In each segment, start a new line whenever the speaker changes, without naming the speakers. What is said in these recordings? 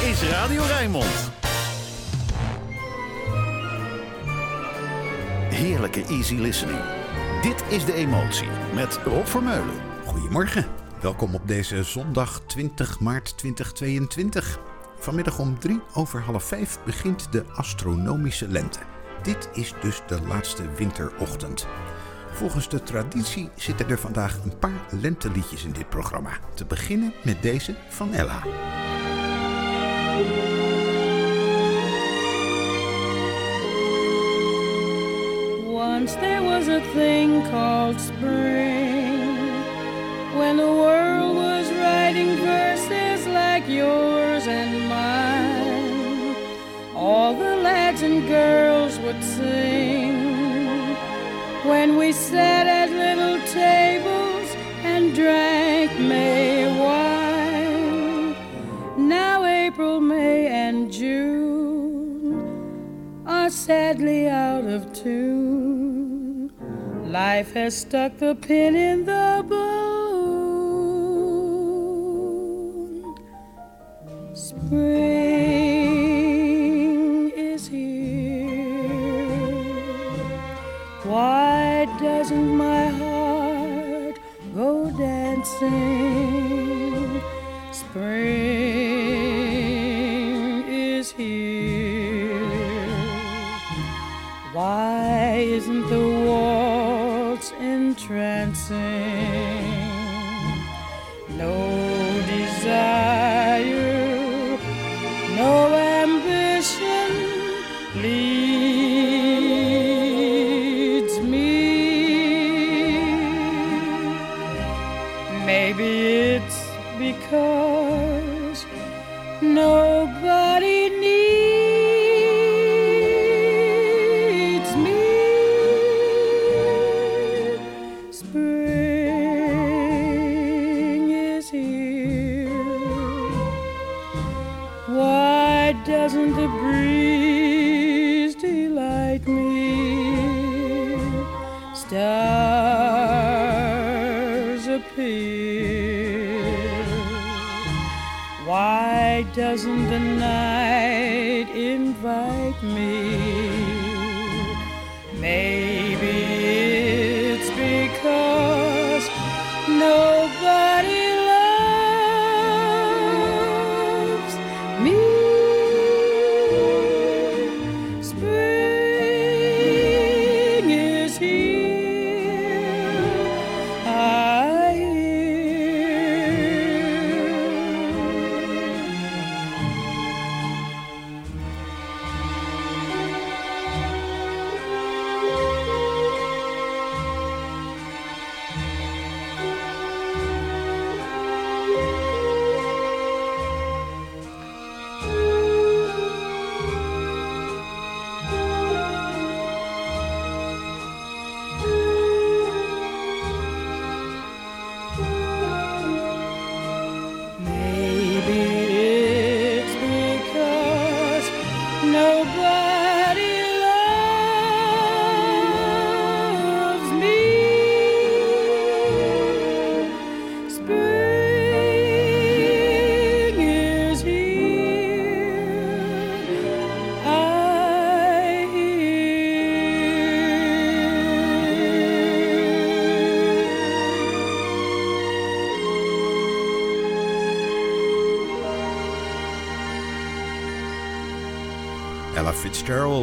is Radio Rijnmond. Heerlijke easy listening. Dit is De Emotie met Rob Vermeulen.
Goedemorgen. Welkom op deze zondag 20 maart 2022. Vanmiddag om drie over half vijf begint de astronomische lente. Dit is dus de laatste winterochtend. Volgens de traditie zitten er vandaag een paar lenteliedjes in dit programma. Te beginnen met deze van Ella.
Once there was a thing called spring when the world was writing verses like yours and mine. All the lads and girls would sing when we sat at little tables and drank May April, May, and June are sadly out of tune. Life has stuck the pin in the balloon. Spring is here. Why doesn't my heart go dancing? Spring the waltz entrancing? No desire,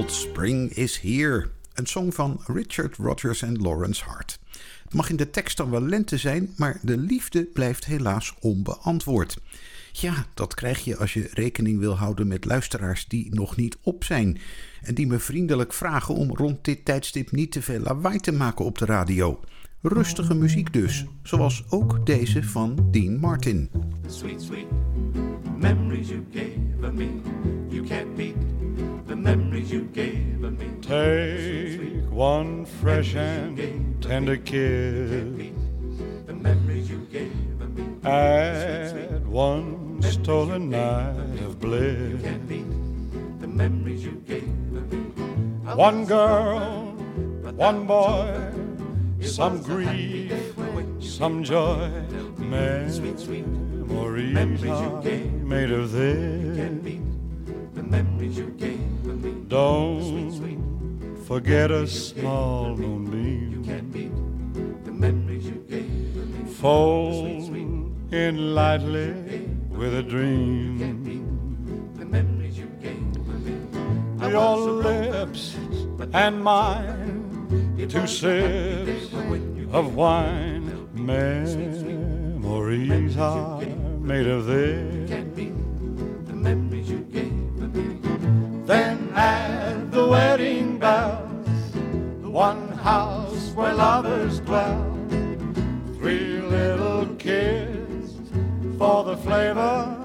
Spring is Here.
Een song van Richard Rodgers en Lawrence Hart. Het mag in de tekst dan wel lente zijn, maar de liefde blijft helaas onbeantwoord. Ja, dat krijg je als je rekening wil houden met luisteraars die nog niet op zijn. En die me vriendelijk vragen om rond dit tijdstip niet te veel lawaai te maken op de radio. Rustige muziek dus, zoals ook deze van Dean Martin.
Sweet, sweet memories you gave me. You can't
Take one fresh and tender kiss. Add one stolen night of bliss. One girl, one boy, some grief, some joy, Memories are made of this.
The memories you gave me.
Don't forget a small moonbeam.
Can't beat the memories you gave me.
Fold in lightly with a dream.
The memories you gave me.
Your
was a rover,
lips and mine, two
was a happy day
sips of wine. Memories are made of this.
can't beat the memories you gave me.
Then add the wedding bells, the one house where lovers dwell. Three little kids for the flavor.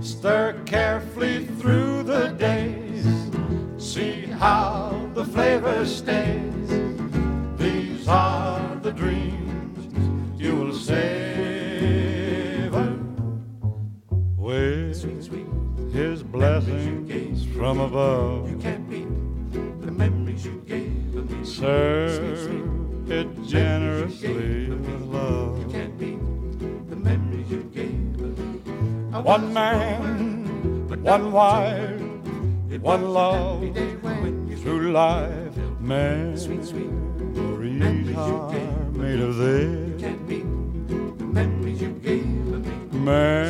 Stir carefully through the days, see how the flavor stays. These are the dreams you will savor with his blessings from above.
You can't beat the memories you gave me.
Serve it generously with love.
Can't beat the memories you gave me.
One man, one wife, one love.
happy day when you
Through life, memories
sweet, sweet.
are made of this.
Can't beat the memories you gave me.
Memories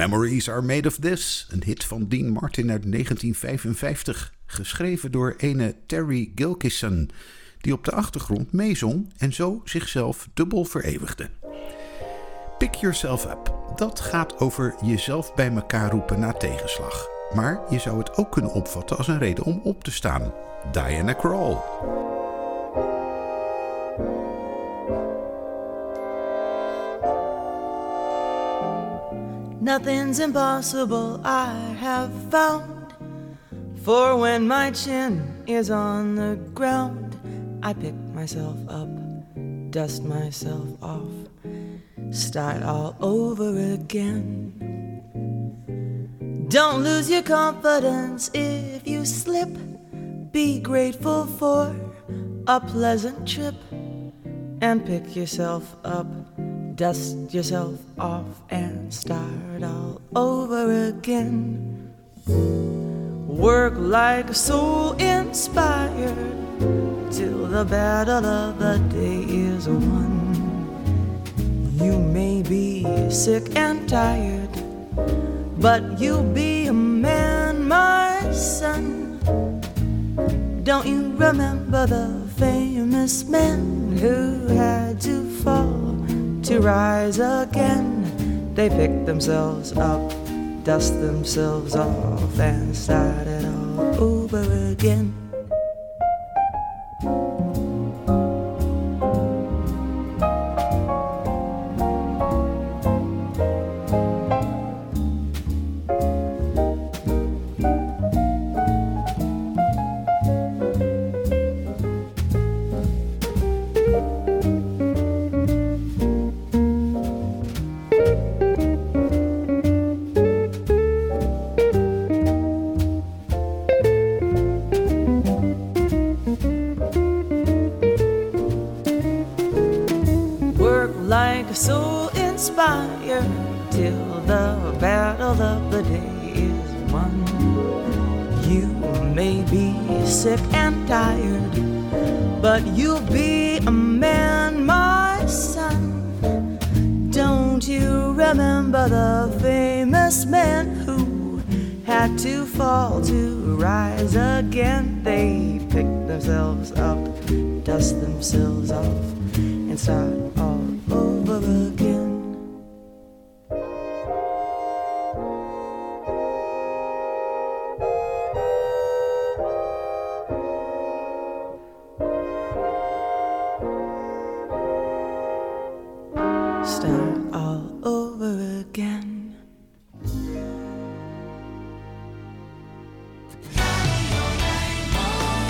Memories Are Made of This, een hit van Dean Martin uit 1955, geschreven door ene Terry Gilkison, die op de achtergrond meezong en zo zichzelf dubbel vereeuwigde. Pick Yourself Up, dat gaat over jezelf bij elkaar roepen na tegenslag. Maar je zou het ook kunnen opvatten als een reden om op te staan. Diana Krall.
Nothing's impossible, I have found. For when my chin is on the ground, I pick myself up, dust myself off, start all over again. Don't lose your confidence if you slip. Be grateful for a pleasant trip and pick yourself up, dust yourself off, and start all over again. Work like a soul inspired till the battle of the day is won. You may be sick and tired, but you'll be a man, my son. Don't you remember the famous men who had to fall to rise again? They picked themselves up, dust themselves off, and started all over again.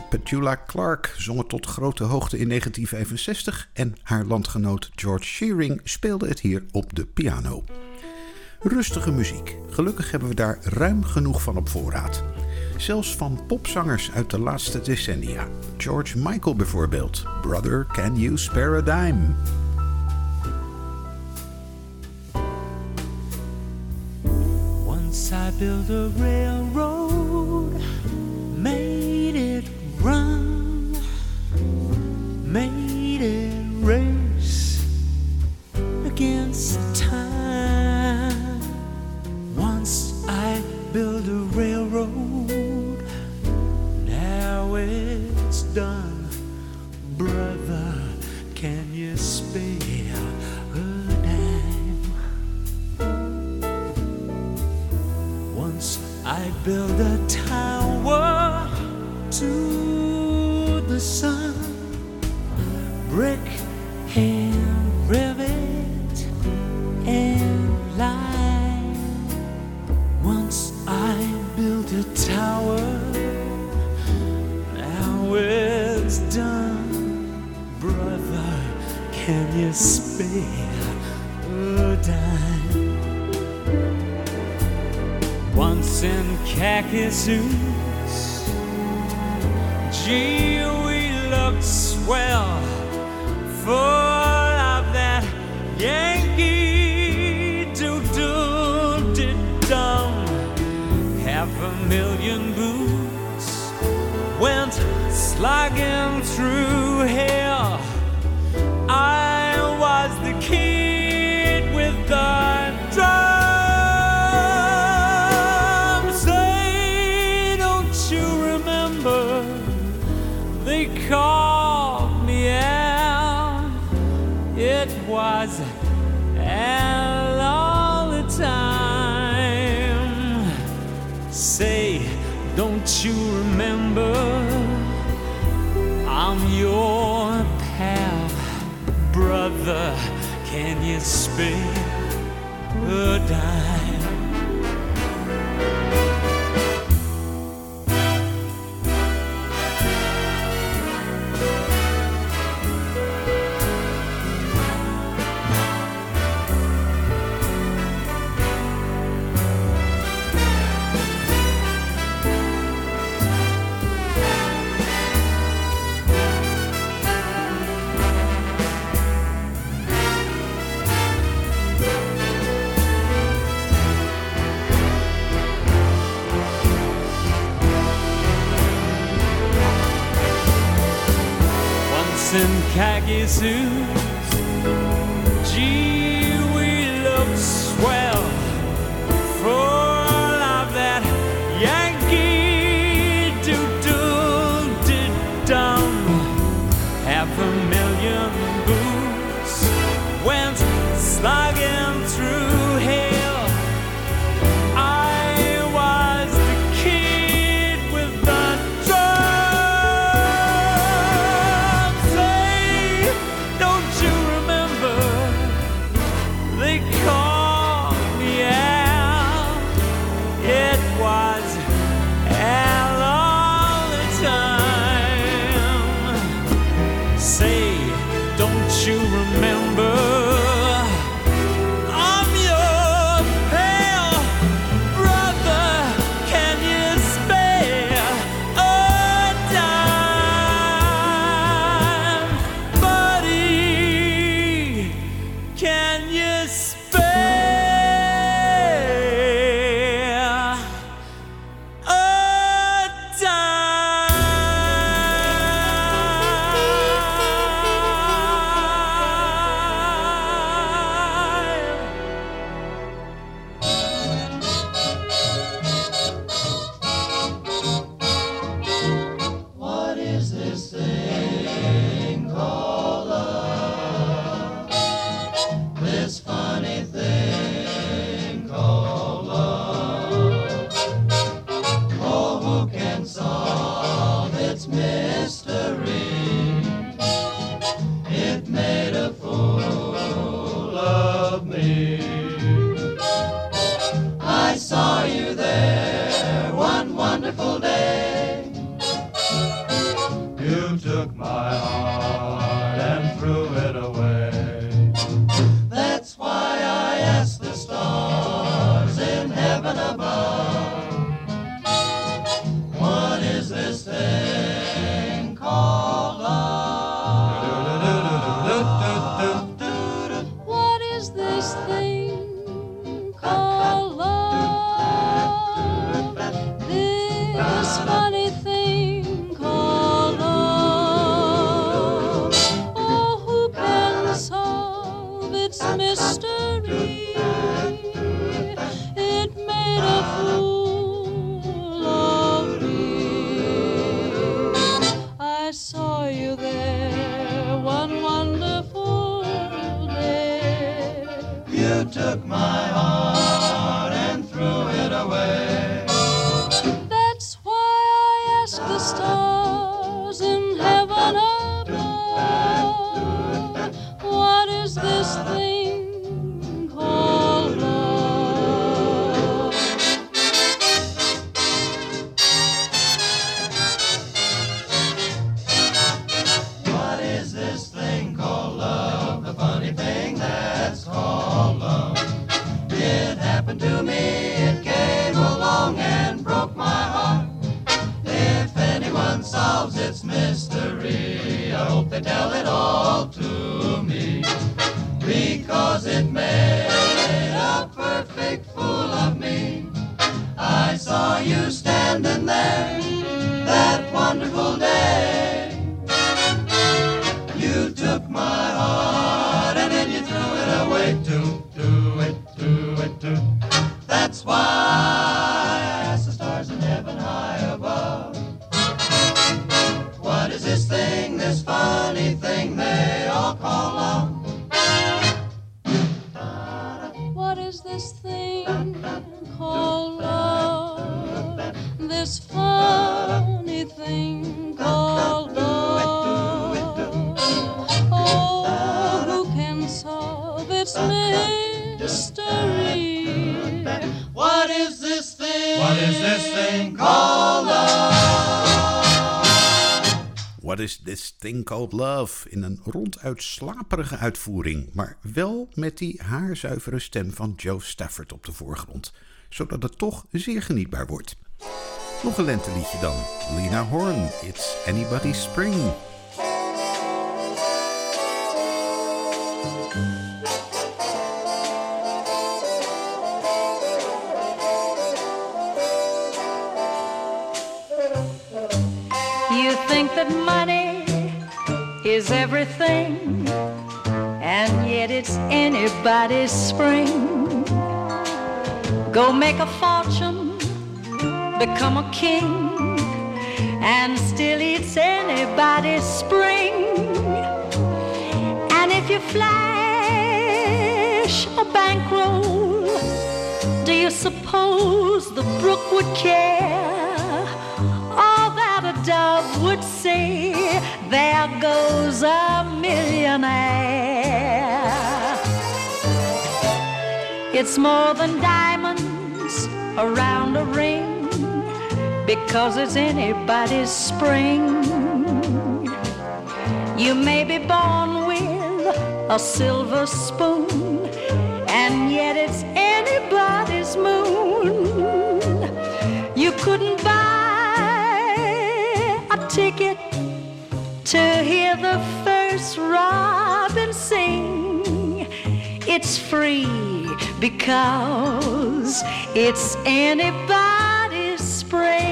Petula Clark zong tot grote hoogte in 1965 en haar landgenoot George Shearing speelde het hier op de piano. Rustige muziek. Gelukkig hebben we daar ruim genoeg van op voorraad. Zelfs van popzangers uit de laatste decennia. George Michael bijvoorbeeld. Brother, can you spare a dime?
Once I build a railroad be a dime. soon. In
een ronduit slaperige uitvoering, maar wel met die haarzuivere stem van Joe Stafford op de voorgrond, zodat het toch zeer genietbaar wordt. Nog een lenteliedje dan. Lena Horne, It's Anybody's Spring.
Is everything, and yet it's anybody's spring. Go make a fortune, become a king, and still it's anybody's spring. And if you flash a bankroll, do you suppose the brook would care? All that a dove would say, there goes a millionaire. It's more than diamonds around a ring because it's anybody's spring. You may be born with a silver spoon, and yet it's anybody's moon. You couldn't buy a ticket to hear the first robin sing. It's free because it's anybody's spring.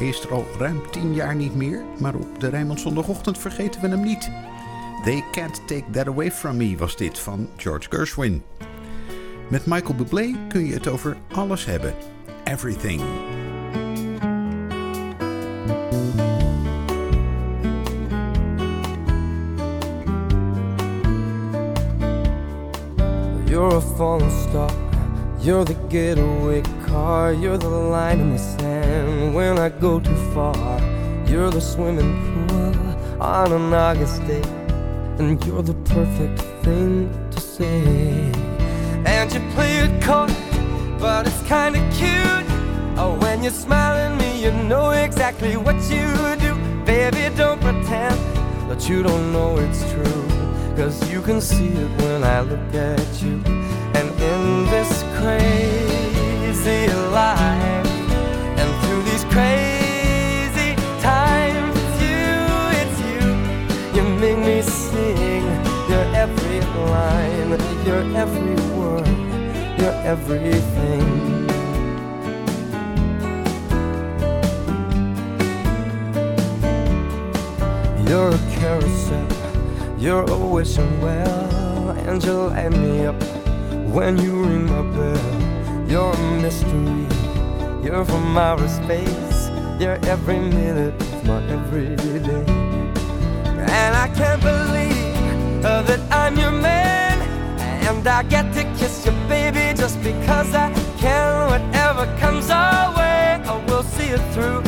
Hij is er al ruim tien jaar niet meer, maar op de Rijnmond zondagochtend vergeten we hem niet. They Can't Take That Away From Me was dit van George Gershwin. Met Michael Bublé kun je het over alles hebben. Everything.
You're the getaway car. You're the line in the sand when I go too far. You're the swimming pool on an August day. And you're the perfect thing to say. And you play it coy, but it's kinda cute. Oh, when you smile at me, you know exactly what you do. Baby, don't pretend that you don't know it's true. Cause you can see it when I look at you. Crazy life, and through these crazy times, it's you, it's you. You make me sing. Your every line, your every word, your everything. You're a carousel, you're a wishing well, and you light me up when you ring my bell. You're a mystery, you're from outer space, you're every minute of my everyday. And I can't believe uh, that I'm your man, and I get to kiss you, baby, just because I can. Whatever comes our way, I will see it through.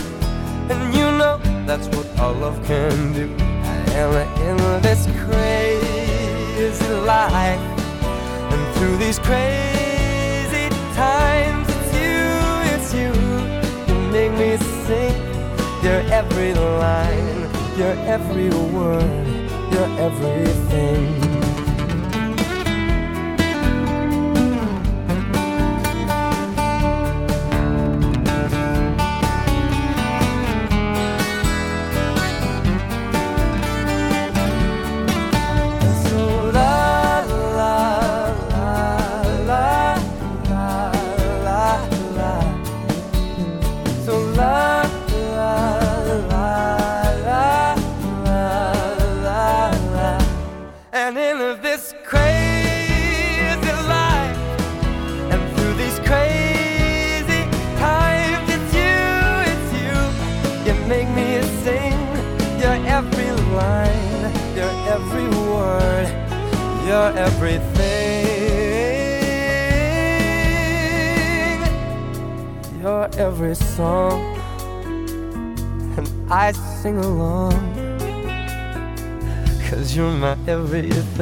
And you know that's what our love can do. And in this crazy life, through these crazy times, it's you, it's you. You make me sing your every line, your every word, your everything.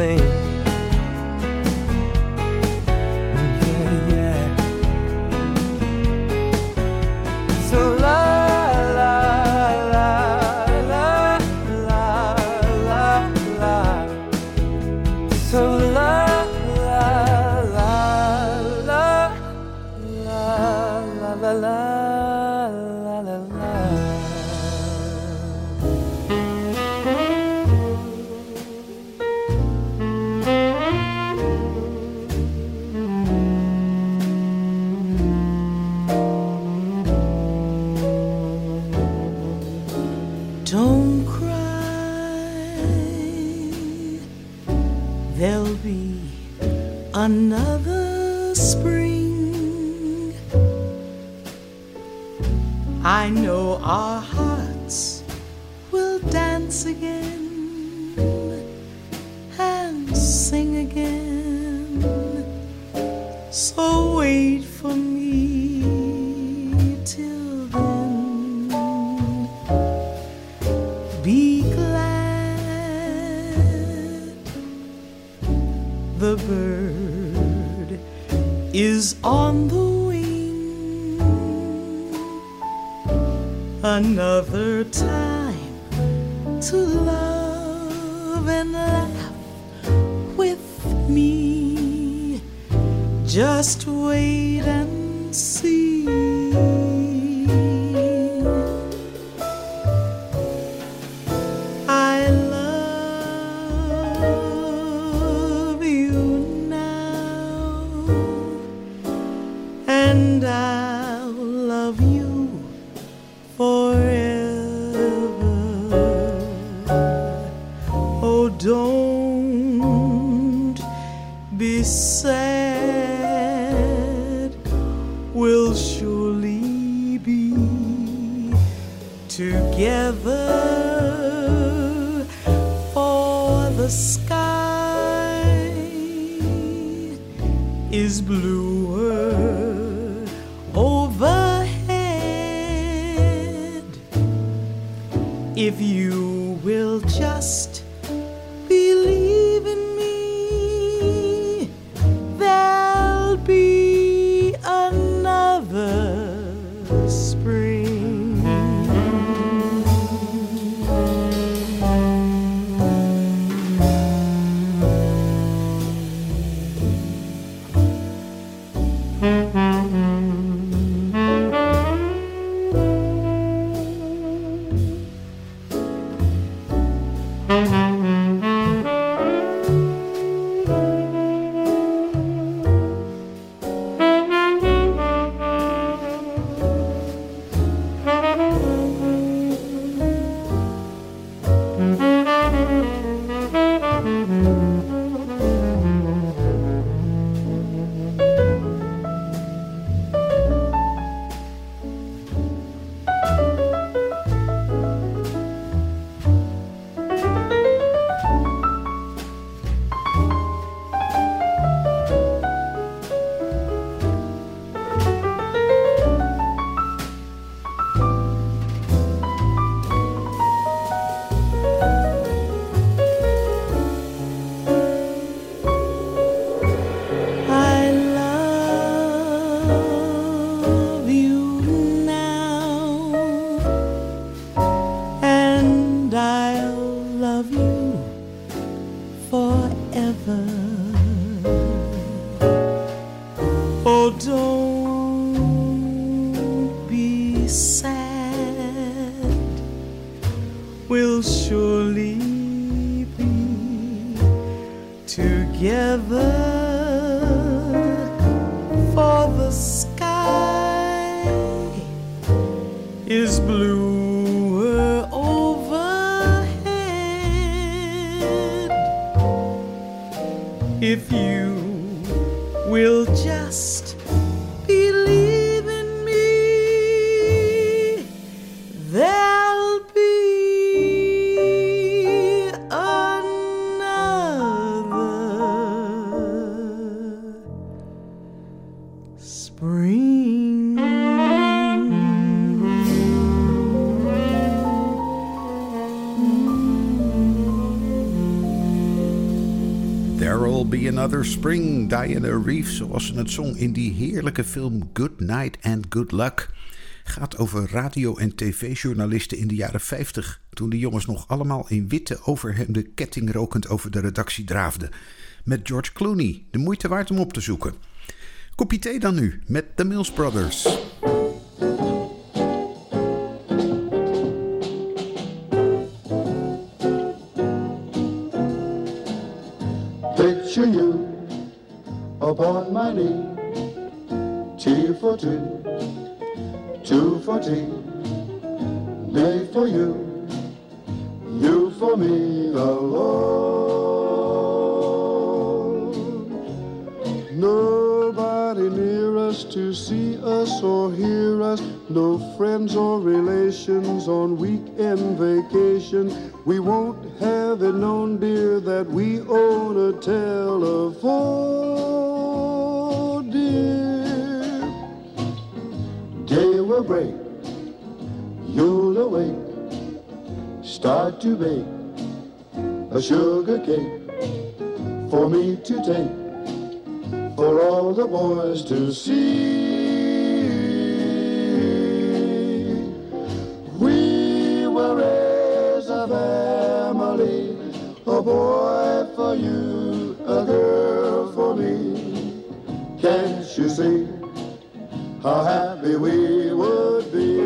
thing. Sky is bluer overhead. If you will just another spring,
Diana Reeves, zoals ze het zong in die heerlijke film Good Night and Good Luck. Gaat over radio- en tv-journalisten in de jaren 50, toen de jongens nog allemaal in witte overhemden kettingrokend over de redactie draafden. Met George Clooney, de moeite waard om op te zoeken. Kopje thee dan nu, met de Mills Brothers.
Picture you upon my knee, tea for two, two for tea, me for you, you for me alone. Nobody near us to see us or hear us, no friends or relations on weekend vacation. We won't have it known, dear, that we own a telephone, dear. Day will break, you'll awake, start to bake a sugar cake for me to take, for all the boys to see. A boy for you, a girl for me. Can't you see how happy we would be?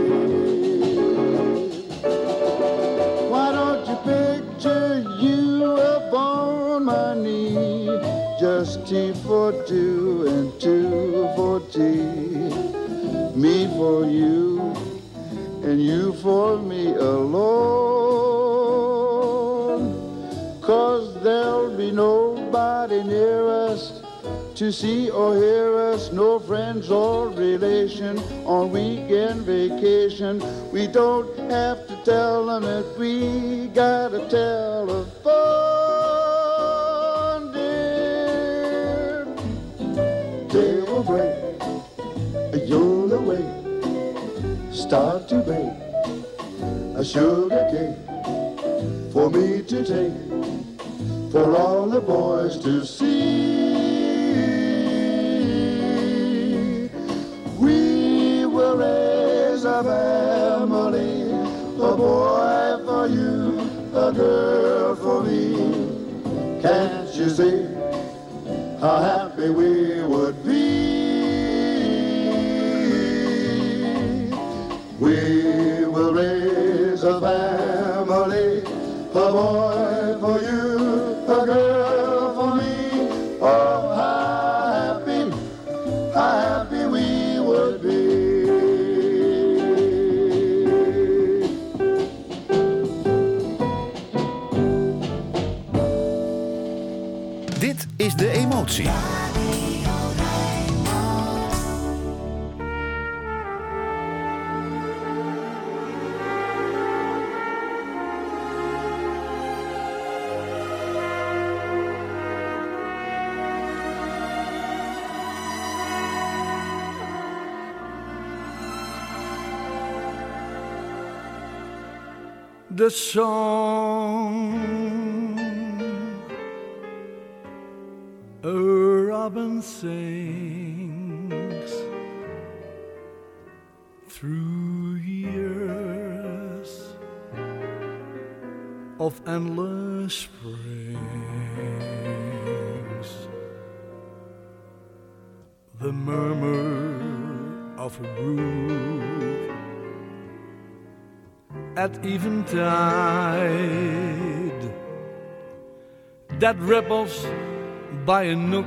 Why don't you picture you up on my knee? Just tea for two and two for tea. Me for you and you for me alone. Nobody near us to see or hear us, no friends or relation on weekend vacation. We don't have to tell them that we got a telephone, dear. Will break, you'll awake, start to bake a sugar cake for me to take, for all the boys to see. We will raise a family, a boy for you, a girl for me. Can't you see how happy we would be? We will raise a family, a boy for you,
The song a robin sings through years of endless springs. The murmur of a brook at eventide that ripples by a nook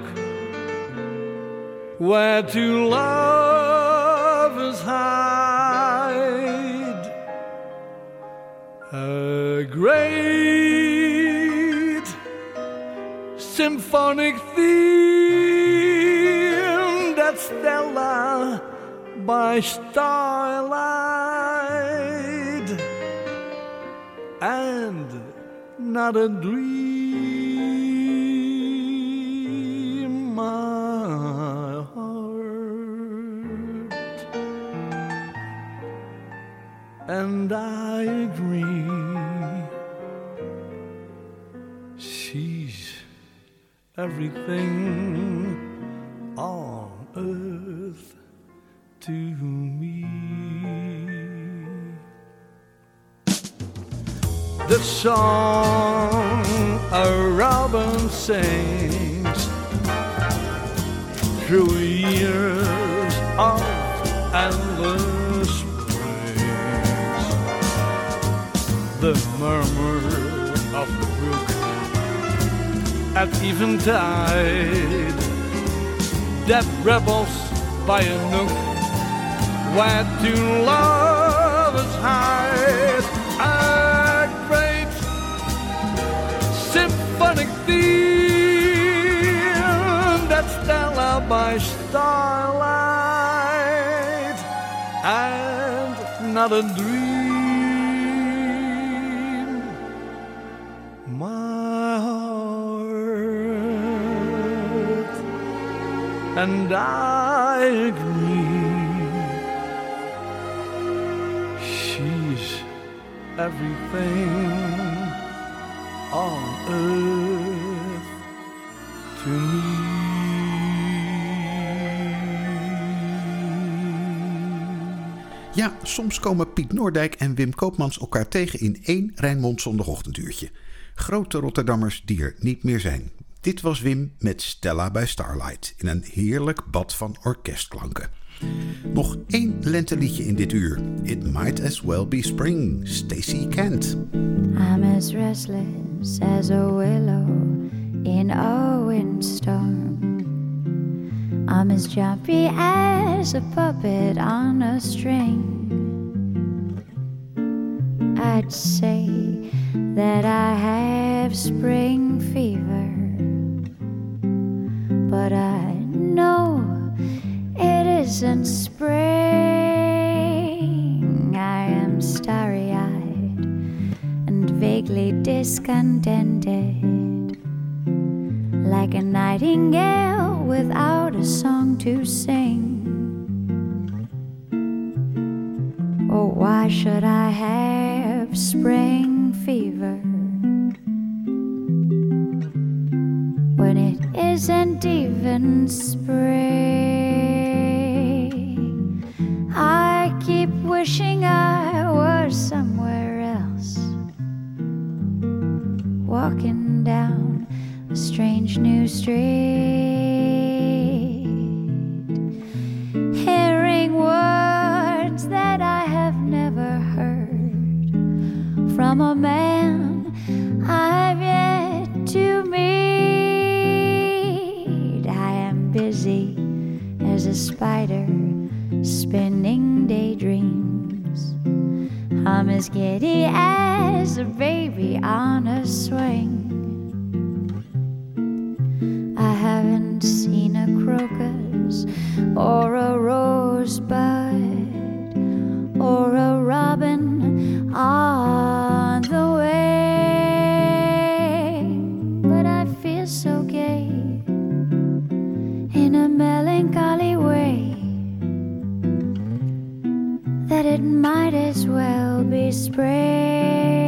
where two lovers hide a great symphonic theme that's Stella by starlight. And not a dream, And I agree, she's everything on earth to me. the song a robin sings through years of endless The murmur of the brook at eventide that rebels by a nook where two lovers hide. A great symphonic theme that's Stella by starlight and not a dream. And I. She's everything to me.
Ja, soms komen Piet Noordijk en Wim Koopmans elkaar tegen in één Rijnmond zondagochtenduurtje. Grote Rotterdammers die er niet meer zijn. Dit was Wim met Stella bij Starlight in een heerlijk bad van orkestklanken. Nog één lenteliedje in dit uur. It might as well be spring. Stacy Kent.
I'm as restless as a willow in a windstorm. I'm as jumpy as a puppet on a string. I'd say that I have spring fever, but I know it isn't spring. I am starry eyed and vaguely discontented, like a nightingale without a song to sing. Oh, why should I have spring isn't even spring? I keep wishing I was somewhere else, walking down a strange new street, in a melancholy way that it might as well be spring.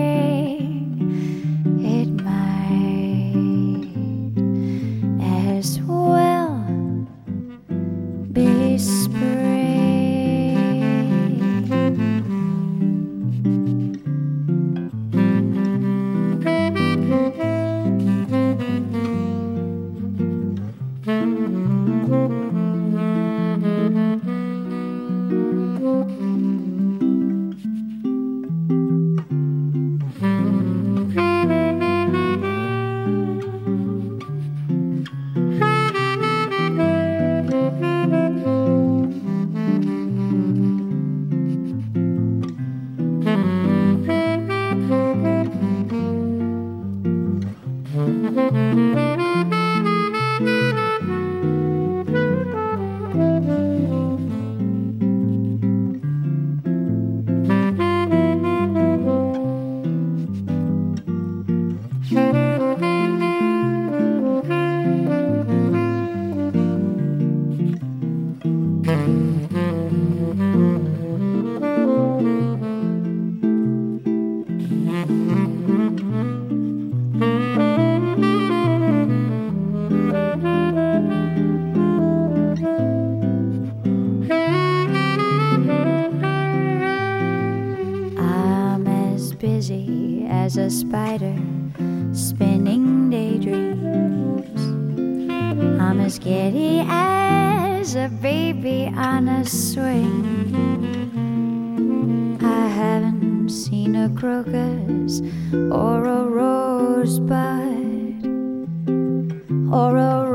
Busy as a spider spinning daydreams. I'm as giddy as a baby on a swing. I haven't seen a crocus or a rosebud or a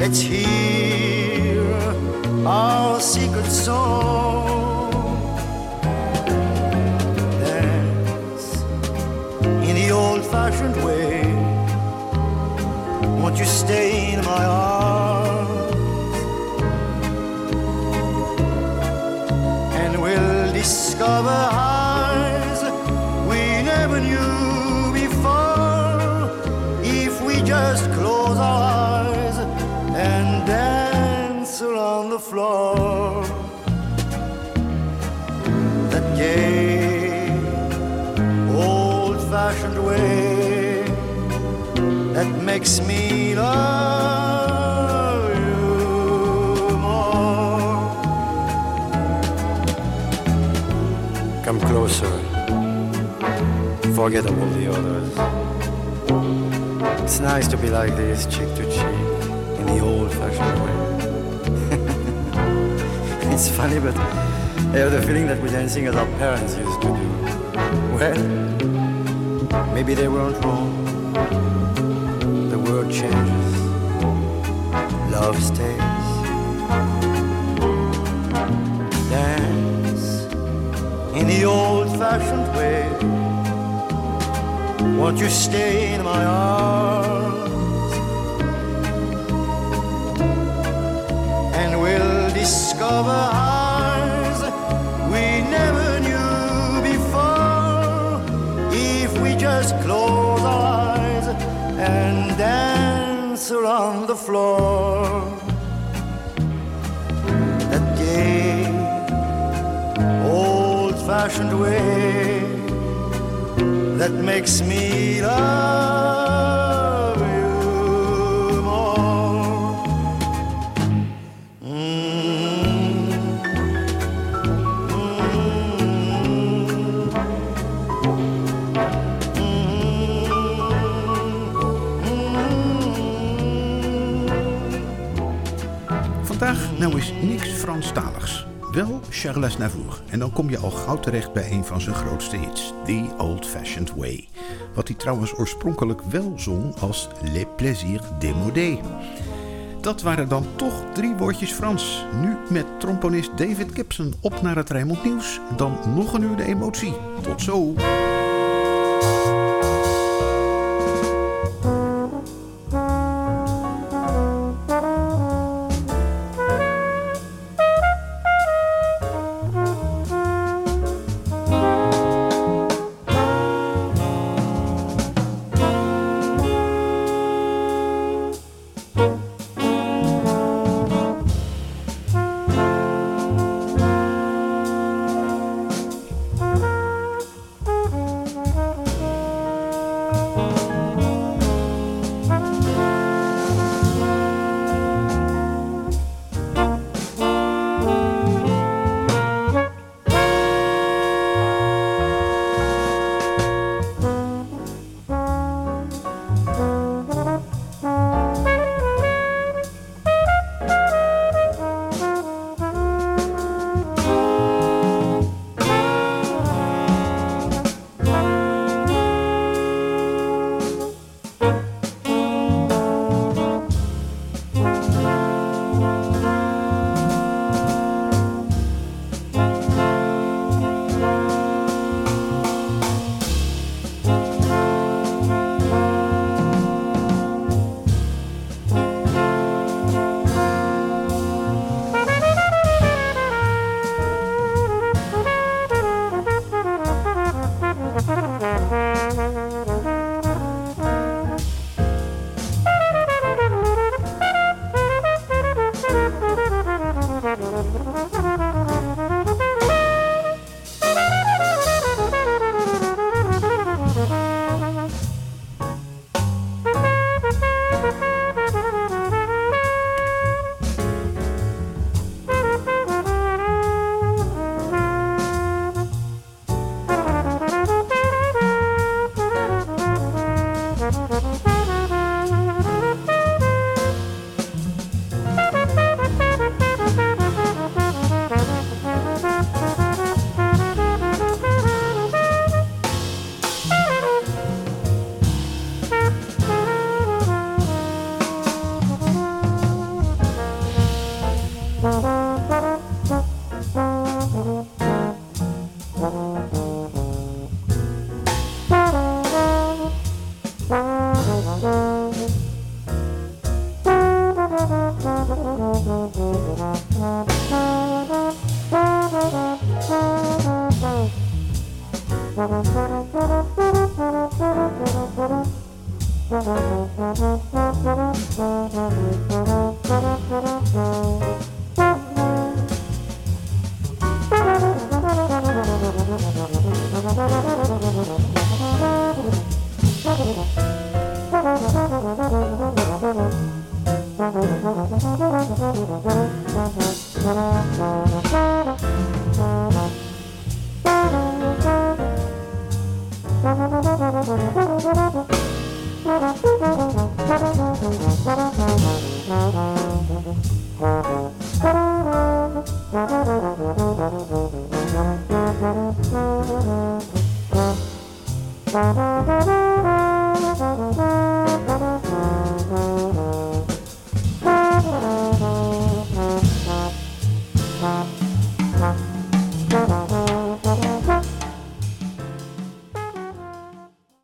Let's hear makes me love you more.
Come closer. Forget all the others. It's nice to be like this, cheek to cheek, in the old fashioned way. it's funny, but I have the feeling that we're dancing as our parents used to do. Well, maybe they weren't wrong. Changes, love stays.
Dance in the old-fashioned way. Won't you stay in my arms? And we'll discover the floor. That gay, old-fashioned way that makes me love
is niks Franstaligs. Wel Charles Navour. En dan kom je al gauw terecht bij een van zijn grootste hits. The Old Fashioned Way. Wat hij trouwens oorspronkelijk wel zong als Les Plaisirs démodés. Dat waren dan toch drie woordjes Frans. Nu met tromponist David Gibson op naar het Rijnmond Nieuws. Dan nog een uur de emotie. Tot zo.